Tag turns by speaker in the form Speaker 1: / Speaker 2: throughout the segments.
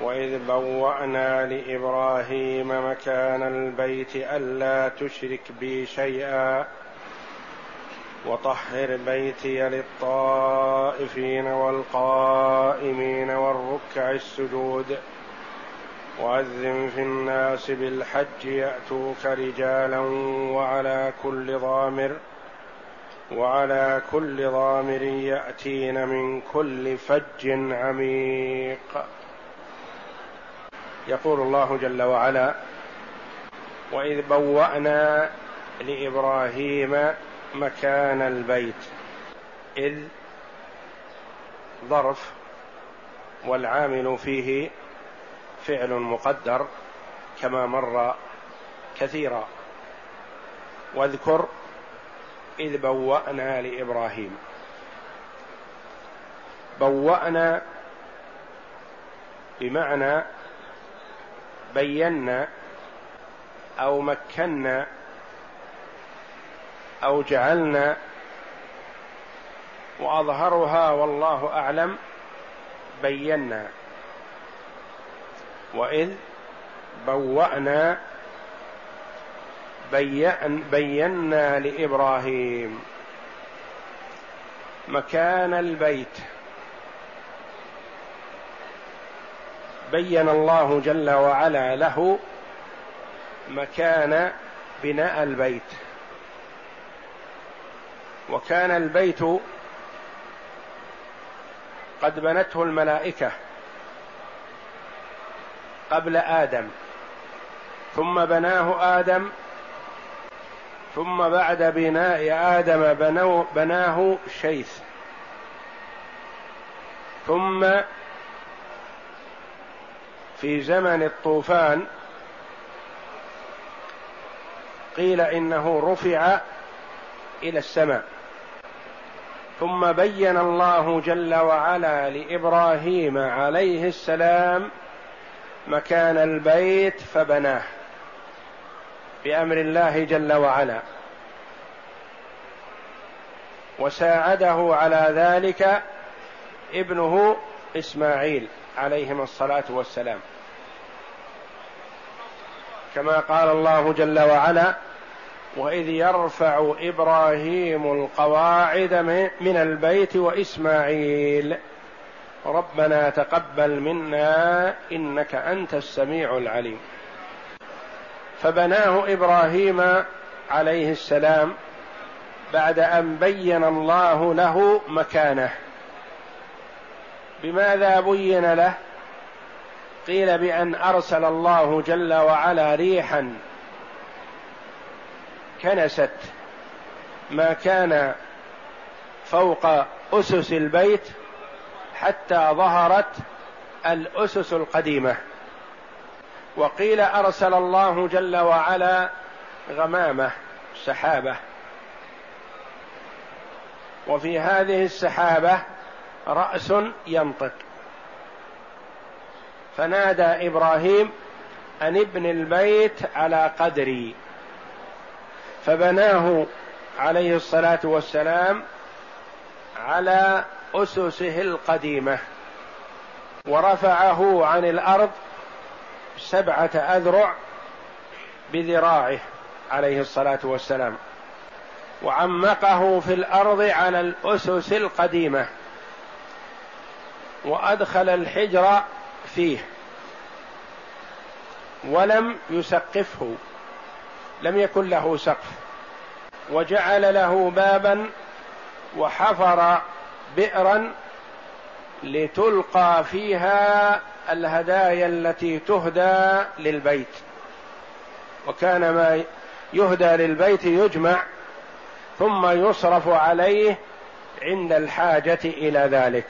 Speaker 1: وإذ بوأنا لإبراهيم مكان البيت ألا تشرك بي شيئا وطهر بيتي للطائفين والقائمين والركع السجود وأذن في الناس بالحج يأتوك رجالا وعلى كل ضامر وعلى كل ضامر يأتين من كل فج عميق يقول الله جل وعلا واذ بوانا لابراهيم مكان البيت اذ ظرف والعامل فيه فعل مقدر كما مر كثيرا. واذكر اذ بوانا لابراهيم. بوانا بمعنى بينا أو مكنا أو جعلنا وأظهرها والله أعلم بينا. وإذ بوأنا بينا لإبراهيم مكان البيت. بين الله جل وعلا له مكان بناء البيت. وكان البيت قد بنته الملائكة قبل آدم ثم بناه آدم ثم بعد بناء آدم بناه شيث ثم في زمن الطوفان قيل إنه رفع إلى السماء. ثم بين الله جل وعلا لإبراهيم عليه السلام مكان البيت فبناه بأمر الله جل وعلا. وساعده على ذلك ابنه إسماعيل. عليهما الصلاة والسلام. كما قال الله جل وعلا وإذ يرفع إبراهيم القواعد من البيت وإسماعيل ربنا تقبل منا إنك أنت السميع العليم. فبناه إبراهيم عليه السلام بعد أن بين الله له مكانه. بماذا بين له؟ قيل بأن أرسل الله جل وعلا ريحا كنست ما كان فوق أسس البيت حتى ظهرت الأسس القديمة. وقيل أرسل الله جل وعلا غمامة سحابة. وفي هذه السحابة رأس ينطق. فنادى إبراهيم أن ابن البيت على قدري. فبناه عليه الصلاة والسلام على أسسه القديمة. ورفعه عن الأرض سبعة أذرع بذراعه عليه الصلاة والسلام. وعمقه في الأرض على الأسس القديمة. وأدخل الحجر فيه. ولم يسقفه. لم يكن له سقف. وجعل له بابا وحفر بئرا لتلقى فيها الهدايا التي تهدى للبيت. وكان ما يهدى للبيت يجمع ثم يصرف عليه عند الحاجة إلى ذلك.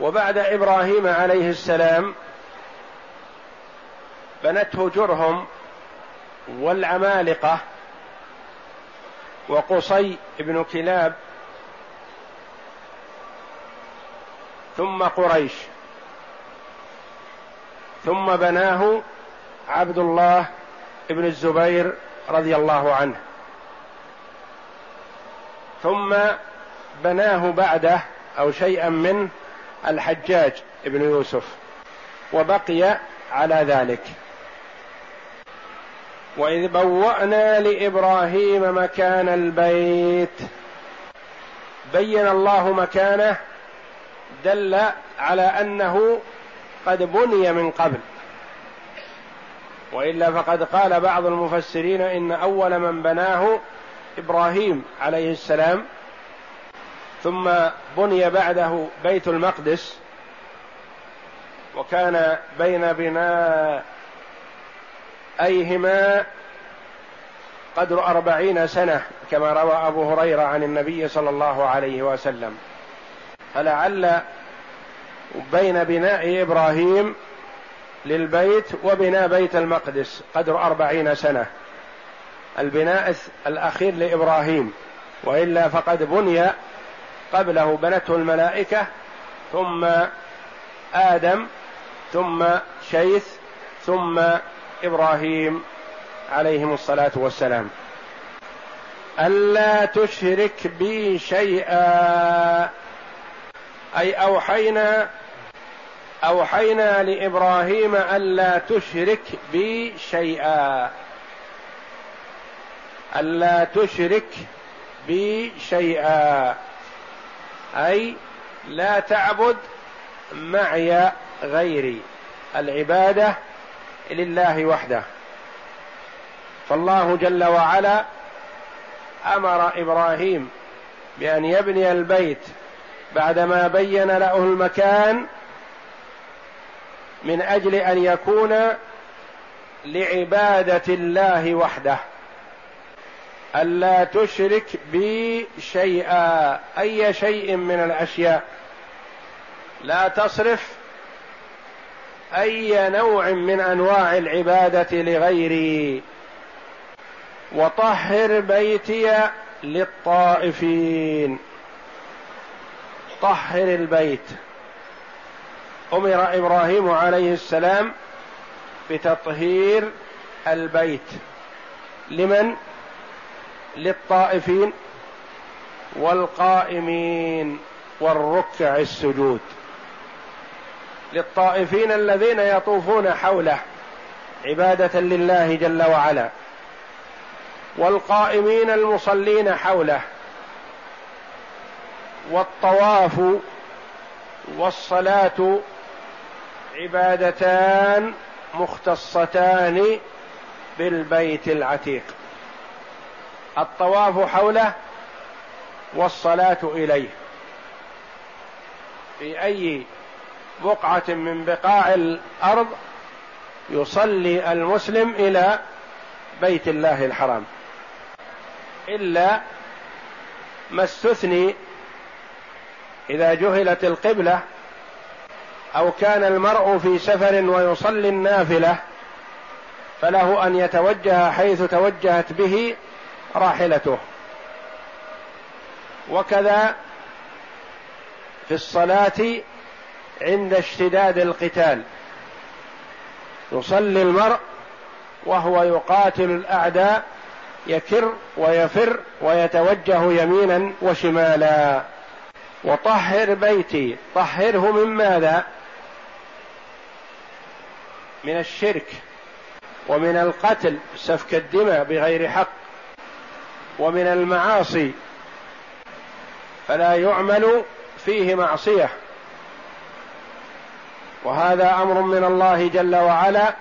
Speaker 1: وبعد إبراهيم عليه السلام بنته جرهم والعمالقة وقصي بن كلاب ثم قريش ثم بناه عبد الله بن الزبير رضي الله عنه. ثم بناه بعده أو شيئا منه الحجاج بن يوسف وبقي على ذلك. وإذ بوأنا لإبراهيم مكان البيت بين الله مكانه دل على أنه قد بني من قبل. وإلا فقد قال بعض المفسرين إن أول من بناه إبراهيم عليه السلام ثم بني بعده بيت المقدس وكان بين بناء أيهما قدر أربعين سنة كما روى أبو هريرة عن النبي صلى الله عليه وسلم. فلعل بين بناء إبراهيم للبيت وبناء بيت المقدس قدر أربعين سنة. البناء الأخير لإبراهيم وإلا فقد بني قبله بنته الملائكة ثم آدم ثم شيث ثم إبراهيم عليهم الصلاة والسلام. ألا تشرك بي شيئا. أي أوحينا أوحينا لإبراهيم ألا تشرك بي شيئا. ألا تشرك بي شيئا. أي لا تعبد معي غيري. العبادة لله وحده. فالله جل وعلا أمر إبراهيم بأن يبني البيت بعدما بين له المكان من أجل أن يكون لعبادة الله وحده. ألا تشرك بي شيئا أي شيء من الأشياء. لا تصرف أي نوع من أنواع العبادة لغيري. وطهر بيتي للطائفين. طهر البيت. أمر إبراهيم عليه السلام بتطهير البيت. لمن؟ للطائفين والقائمين والركع السجود. للطائفين الذين يطوفون حوله عبادة لله جل وعلا والقائمين المصلين حوله والطواف والصلاة عبادتان مختصتان بالبيت العتيق. الطواف حوله والصلاة إليه. في أي بقعة من بقاع الأرض يصلي المسلم إلى بيت الله الحرام. إلا ما استثني إذا جهلت القبلة أو كان المرء في سفر ويصلي النافلة فله أن يتوجه حيث توجهت به راحلته. وكذا في الصلاة عند اشتداد القتال. يصلي المرء وهو يقاتل الأعداء يكر ويفر ويتوجه يمينا وشمالا. وطهر بيتي. طهره من ماذا؟ من الشرك ومن القتل سفك الدماء بغير حق. ومن المعاصي فلا يعمل فيه معصية. وهذا أمر من الله جل وعلا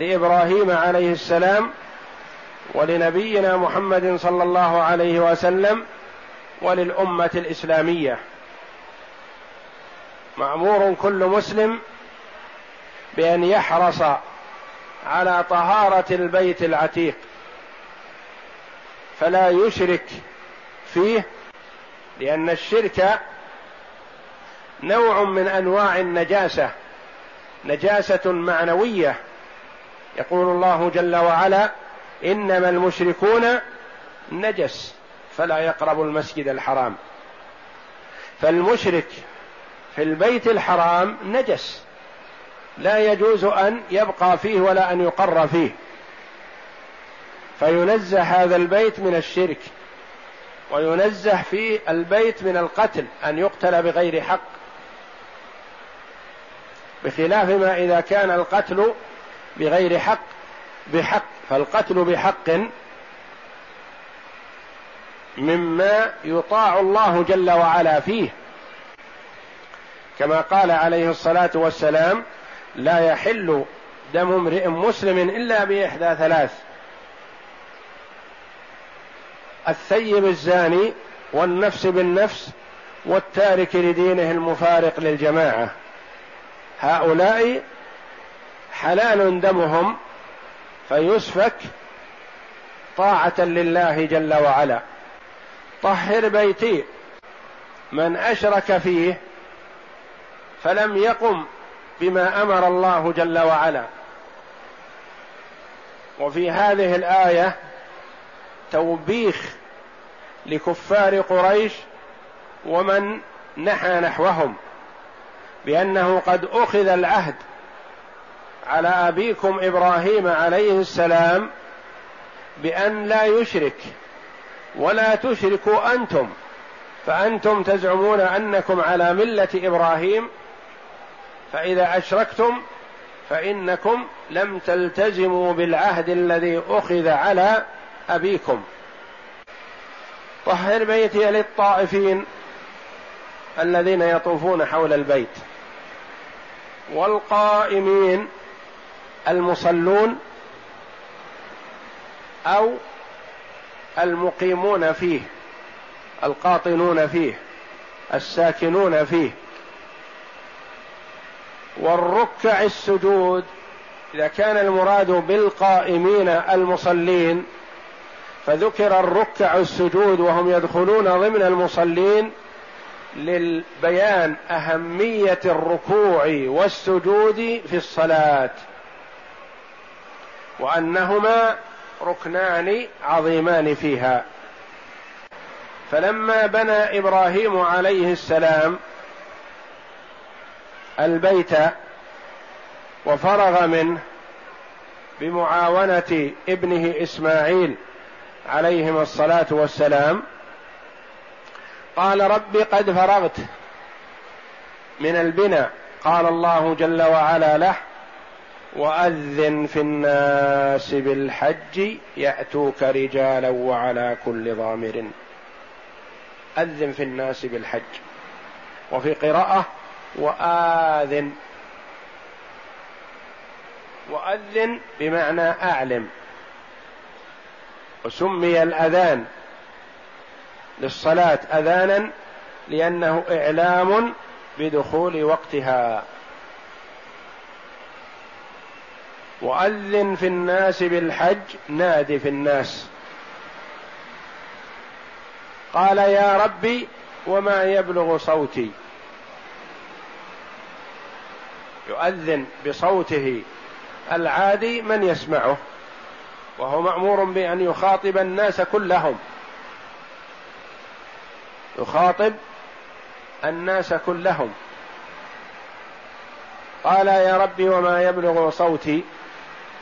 Speaker 1: لإبراهيم عليه السلام ولنبينا محمد صلى الله عليه وسلم وللأمة الإسلامية. مأمور كل مسلم بأن يحرص على طهارة البيت العتيق. فلا يشرك فيه لأن الشرك نوع من أنواع النجاسة نجاسة معنوية. يقول الله جل وعلا إنما المشركون نجس فلا يقرب المسجد الحرام. فالمشرك في البيت الحرام نجس لا يجوز أن يبقى فيه ولا أن يقر فيه. فينزه هذا البيت من الشرك وينزه في البيت من القتل أن يقتل بغير حق. بخلاف ما إذا كان القتل بغير حق بحق فالقتل بحق مما يطاع الله جل وعلا فيه. كما قال عليه الصلاة والسلام لا يحل دم امرئ مسلم إلا بإحدى ثلاث الثيب الزاني والنفس بالنفس والتارك لدينه المفارق للجماعة. هؤلاء حلال دمهم فيسفك طاعة لله جل وعلا. طهر بيتي من أشرك فيه فلم يقم بما أمر الله جل وعلا. وفي هذه الآية توبيخ لكفار قريش ومن نحى نحوهم بأنه قد أخذ العهد على أبيكم إبراهيم عليه السلام بأن لا يشرك ولا تشركوا أنتم فأنتم تزعمون أنكم على ملة إبراهيم فإذا أشركتم فإنكم لم تلتزموا بالعهد الذي أخذ على أبيكم. طهر بيتي للطائفين الذين يطوفون حول البيت. والقائمين المصلون أو المقيمون فيه القاطنون فيه الساكنون فيه. والركع السجود إذا كان المراد بالقائمين المصلين فذكر الركع السجود وهم يدخلون ضمن المصلين للبيان أهمية الركوع والسجود في الصلاة. وأنهما ركنان عظيمان فيها. فلما بنى إبراهيم عليه السلام البيت وفرغ منه بمعاونة ابنه إسماعيل عليهما الصلاة والسلام. قال رب قد فرغت من البناء. قال الله جل وعلا له وأذن في الناس بالحج يأتوك رجالا وعلى كل ضامر. أذن في الناس بالحج. وفي قراءة وآذن. وأذن بمعنى أعلم. وسمي الأذان للصلاة أذانا لأنه إعلام بدخول وقتها. وأذن في الناس بالحج ناد في الناس. قال يا ربي وما يبلغ صوتي. يؤذن بصوته العادي من يسمعه. وهو مأمور بأن يخاطب الناس كلهم. يخاطب الناس كلهم. قال يا رب وما يبلغ صوتي.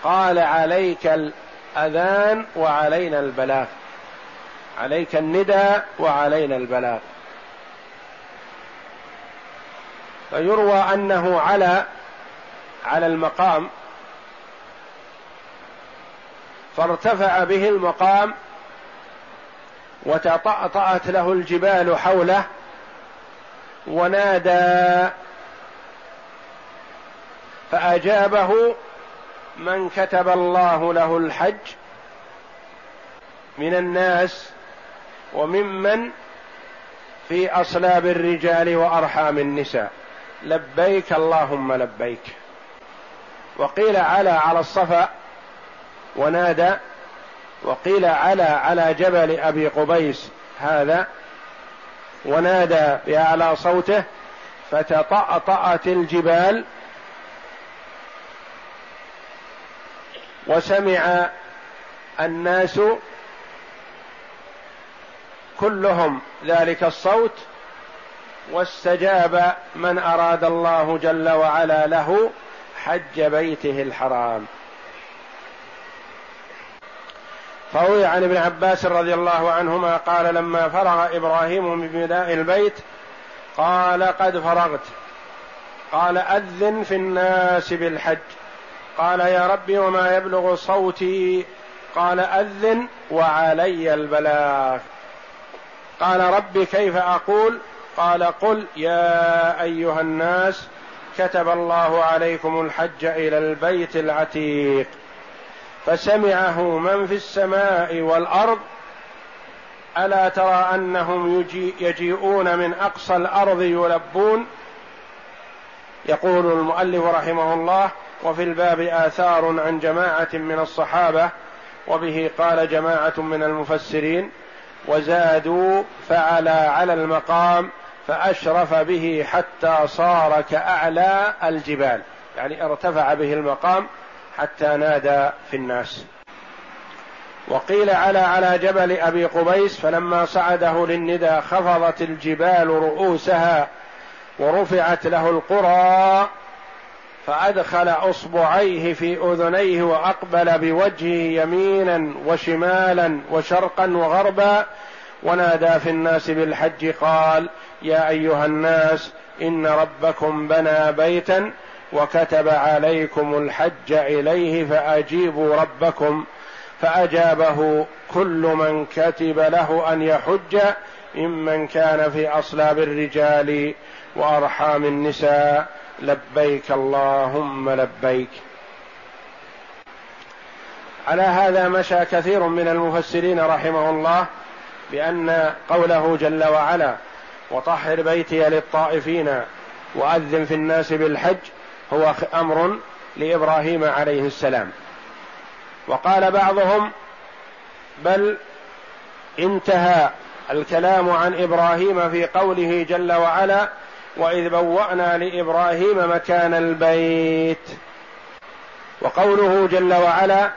Speaker 1: قال عليك الأذان وعلينا البلاغ. عليك الندى وعلينا البلاغ. فيروى أنه على على المقام فارتفع به المقام وتطأطأت له الجبال حوله ونادى فأجابه من كتب الله له الحج من الناس وممن في أصلاب الرجال وأرحام النساء. لبيك اللهم لبيك. وقيل على على الصفا ونادى وقيل على على جبل أبي قبيس هذا ونادى بأعلى صوته فتطأطأت الجبال وسمع الناس كلهم ذلك الصوت واستجاب من أراد الله جل وعلا له حج بيته الحرام. فروي عن ابن عباس رضي الله عنهما قال لما فرغ إبراهيم من بناء البيت قال قد فرغت. قال أذن في الناس بالحج. قال يا ربي وما يبلغ صوتي. قال أذن وعلي البلاغ. قال ربي كيف أقول؟ قال قل يا أيها الناس كتب الله عليكم الحج إلى البيت العتيق. فسمعه من في السماء والأرض ألا ترى أنهم يجي يجيئون من أقصى الأرض يلبون؟ يقول المؤلف رحمه الله وفي الباب آثار عن جماعة من الصحابة وبه قال جماعة من المفسرين وزادوا فعلى على المقام فأشرف به حتى صار كأعلى الجبال. يعني ارتفع به المقام حتى نادى في الناس. وقيل على على جبل أبي قبيس فلما صعده للندى خفضت الجبال رؤوسها ورفعت له القرى فأدخل أصبعيه في أذنيه وأقبل بوجهه يمينا وشمالا وشرقا وغربا. ونادى في الناس بالحج قال يا أيها الناس إن ربكم بنى بيتا وكتب عليكم الحج إليه فأجيبوا ربكم فأجابه كل من كتب له أن يحج ممن كان في أصلاب الرجال وأرحام النساء لبيك اللهم لبيك. على هذا مشى كثير من المفسرين رحمه الله بأن قوله جل وعلا وطهر بيتي للطائفين وأذن في الناس بالحج هو أمر لإبراهيم عليه السلام. وقال بعضهم بل انتهى الكلام عن إبراهيم في قوله جل وعلا وإذ بوأنا لإبراهيم مكان البيت. وقوله جل وعلا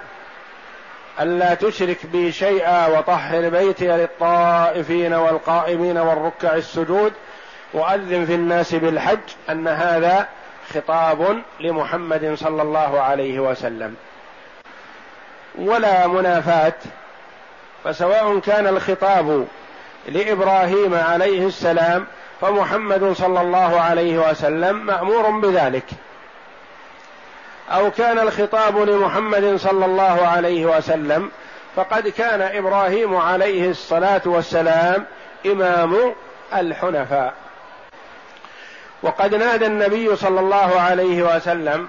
Speaker 1: ألا تشرك بي شيئا وطهر بيتي للطائفين والقائمين والركع السجود وأذن في الناس بالحج أن هذا خطاب لمحمد صلى الله عليه وسلم. ولا منافاة فسواء كان الخطاب لإبراهيم عليه السلام فمحمد صلى الله عليه وسلم مأمور بذلك. أو كان الخطاب لمحمد صلى الله عليه وسلم فقد كان إبراهيم عليه الصلاة والسلام إمام الحنفاء. وقد نادى النبي صلى الله عليه وسلم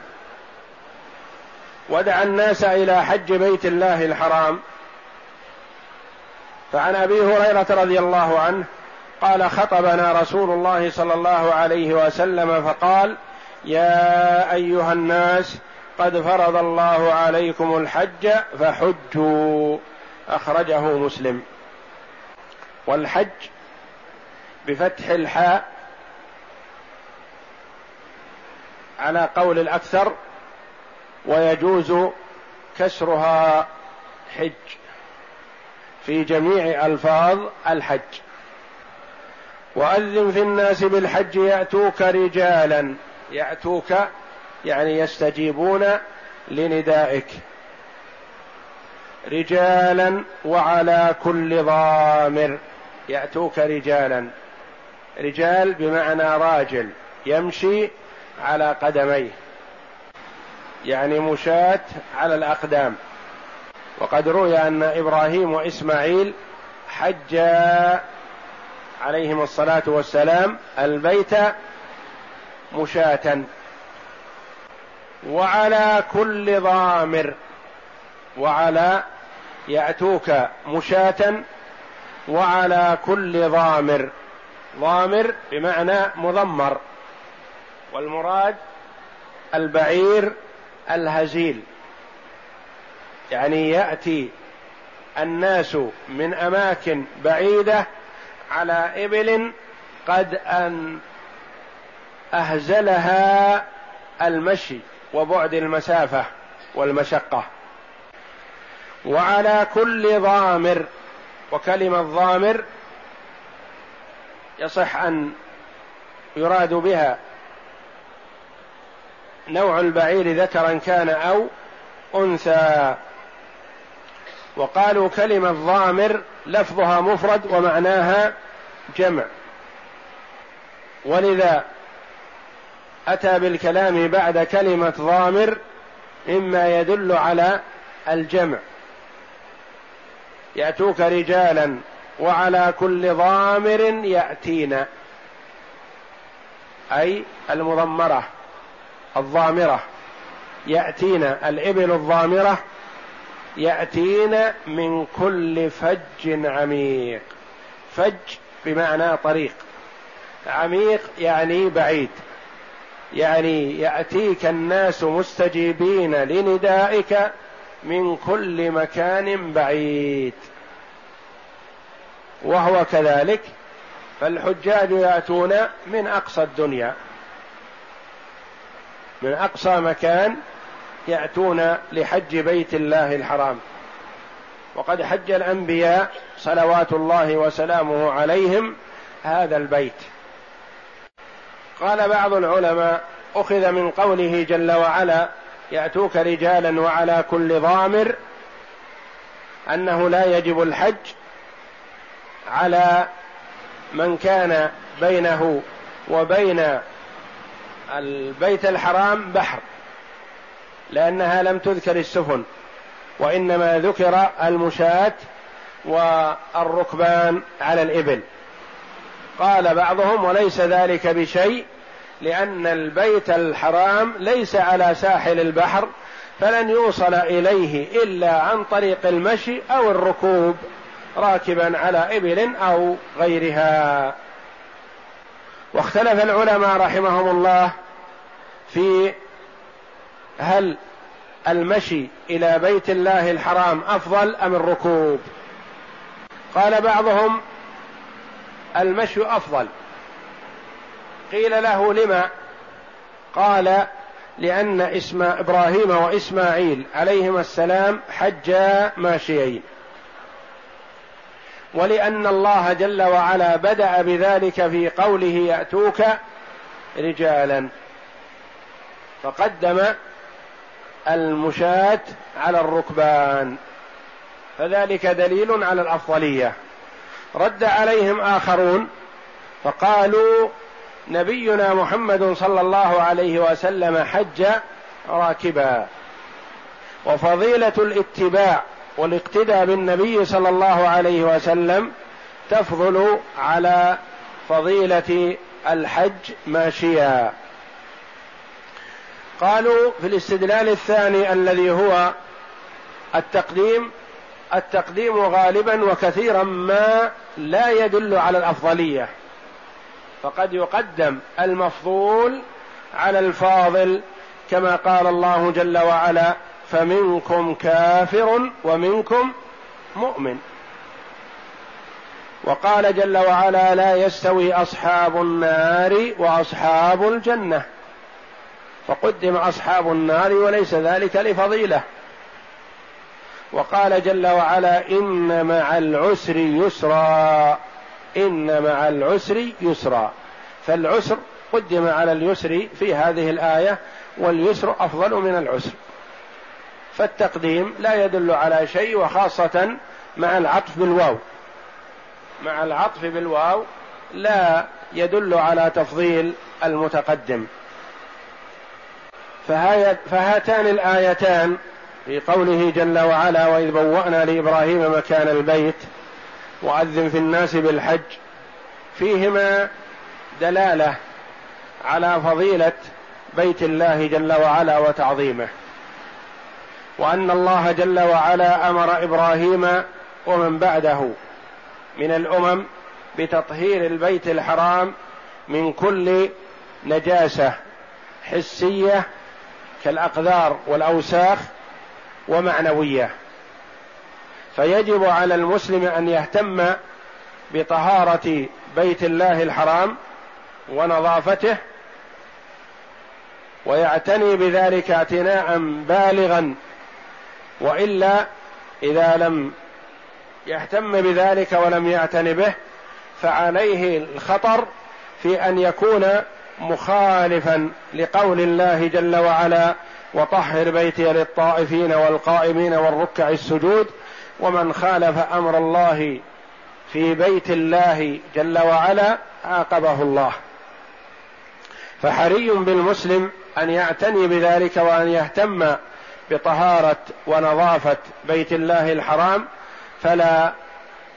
Speaker 1: ودعا الناس إلى حج بيت الله الحرام. فعن أبي هريرة رضي الله عنه قال خطبنا رسول الله صلى الله عليه وسلم فقال يا أيها الناس قد فرض الله عليكم الحج فحجوا أخرجه مسلم. والحج بفتح الحاء على قول الأكثر ويجوز كسرها حج في جميع ألفاظ الحج. وأذن في الناس بالحج يأتوك رجالا. يأتوك يعني يستجيبون لندائك. رجالا وعلى كل ضامر. يأتوك رجالا. رجال بمعنى راجل. يمشي على قدميه. يعني مشاة على الأقدام. وقد روي أن إبراهيم وإسماعيل حجا عليهم الصلاة والسلام البيت مشاة. وعلى كل ضامر. وعلى يأتوك مشاة. وعلى كل ضامر. ضامر بمعنى مضمر. والمراد البعير الهزيل. يعني يأتي الناس من أماكن بعيدة على إبل قد أن أهزلها المشي وبعد المسافة والمشقة. وعلى كل ضامر وكلمة ضامر يصح أن يراد بها نوع البعير ذكرا كان أو أنثى. وقالوا كلمة ضامر لفظها مفرد ومعناها جمع. ولذا أتى بالكلام بعد كلمة ضامر مما يدل على الجمع. يأتوك رجالا وعلى كل ضامر ياتين أي المضمرة. الضامرة. يأتين الإبل الضامرة يأتين من كل فج عميق. فج بمعنى طريق. عميق يعني بعيد. يعني يأتيك الناس مستجيبين لندائك من كل مكان بعيد. وهو كذلك. فالحجاج يأتون من أقصى الدنيا. من أقصى مكان يأتون لحج بيت الله الحرام. وقد حج الأنبياء صلوات الله وسلامه عليهم هذا البيت. قال بعض العلماء أخذ من قوله جل وعلا يأتوك رجالا وعلى كل ضامر أنه لا يجب الحج على من كان بينه وبين البيت الحرام بحر لأنها لم تذكر السفن وإنما ذكر المشاة والركبان على الإبل. قال بعضهم وليس ذلك بشيء لأن البيت الحرام ليس على ساحل البحر فلن يوصل إليه إلا عن طريق المشي أو الركوب راكبا على إبل أو غيرها. واختلف العلماء رحمهم الله في هل المشي إلى بيت الله الحرام أفضل أم الركوب. قال بعضهم المشي أفضل. قيل له لما؟ قال لأن إسم إبراهيم وإسماعيل عليهما السلام حجا ماشيين. ولأن الله جل وعلا بدأ بذلك في قوله يأتوك رجالا. فقدم المشاة على الركبان. فذلك دليل على الأفضلية. رد عليهم آخرون فقالوا نبينا محمد صلى الله عليه وسلم حج راكبا. وفضيلة الاتباع والاقتداء بالنبي صلى الله عليه وسلم تفضل على فضيلة الحج ماشيا. قالوا في الاستدلال الثاني الذي هو التقديم التقديم غالبا وكثيرا ما لا يدل على الأفضلية فقد يقدم المفضول على الفاضل كما قال الله جل وعلا فمنكم كافر ومنكم مؤمن. وقال جل وعلا لا يستوي أصحاب النار وأصحاب الجنة. فقدم أصحاب النار وليس ذلك لفضيلة. وقال جل وعلا إن مع العسر يسرا. إن مع العسر يسرا. فالعسر قدم على اليسر في هذه الآية واليسر أفضل من العسر. فالتقديم لا يدل على شيء وخاصة مع العطف بالواو. مع العطف بالواو لا يدل على تفضيل المتقدم. فهاتان الآيتان في قوله جل وعلا وإذ بوأنا لإبراهيم مكان البيت وأذن في الناس بالحج فيهما دلالة على فضيلة بيت الله جل وعلا وتعظيمه. وأن الله جل وعلا أمر إبراهيم ومن بعده من الأمم بتطهير البيت الحرام من كل نجاسة حسية كالاقذار والأوساخ ومعنوية. فيجب على المسلم أن يهتم بطهارة بيت الله الحرام ونظافته ويعتني بذلك اعتناء بالغا وإلا إذا لم يهتم بذلك ولم يعتن به فعليه الخطر في أن يكون مخالفا لقول الله جل وعلا وطهر بيتي للطائفين والقائمين والركع السجود ومن خالف أمر الله في بيت الله جل وعلا عاقبه الله. فحري بالمسلم أن يعتني بذلك وأن يهتم بطهارة ونظافة بيت الله الحرام فلا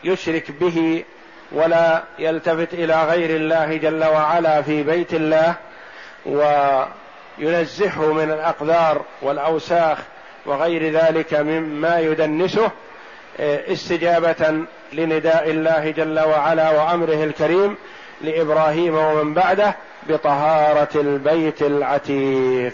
Speaker 1: يشرك به ولا يلتفت إلى غير الله جل وعلا في بيت الله وينزهه من الاقذار والأوساخ وغير ذلك مما يدنسه استجابة لنداء الله جل وعلا وأمره الكريم لإبراهيم ومن بعده بطهارة البيت العتيق.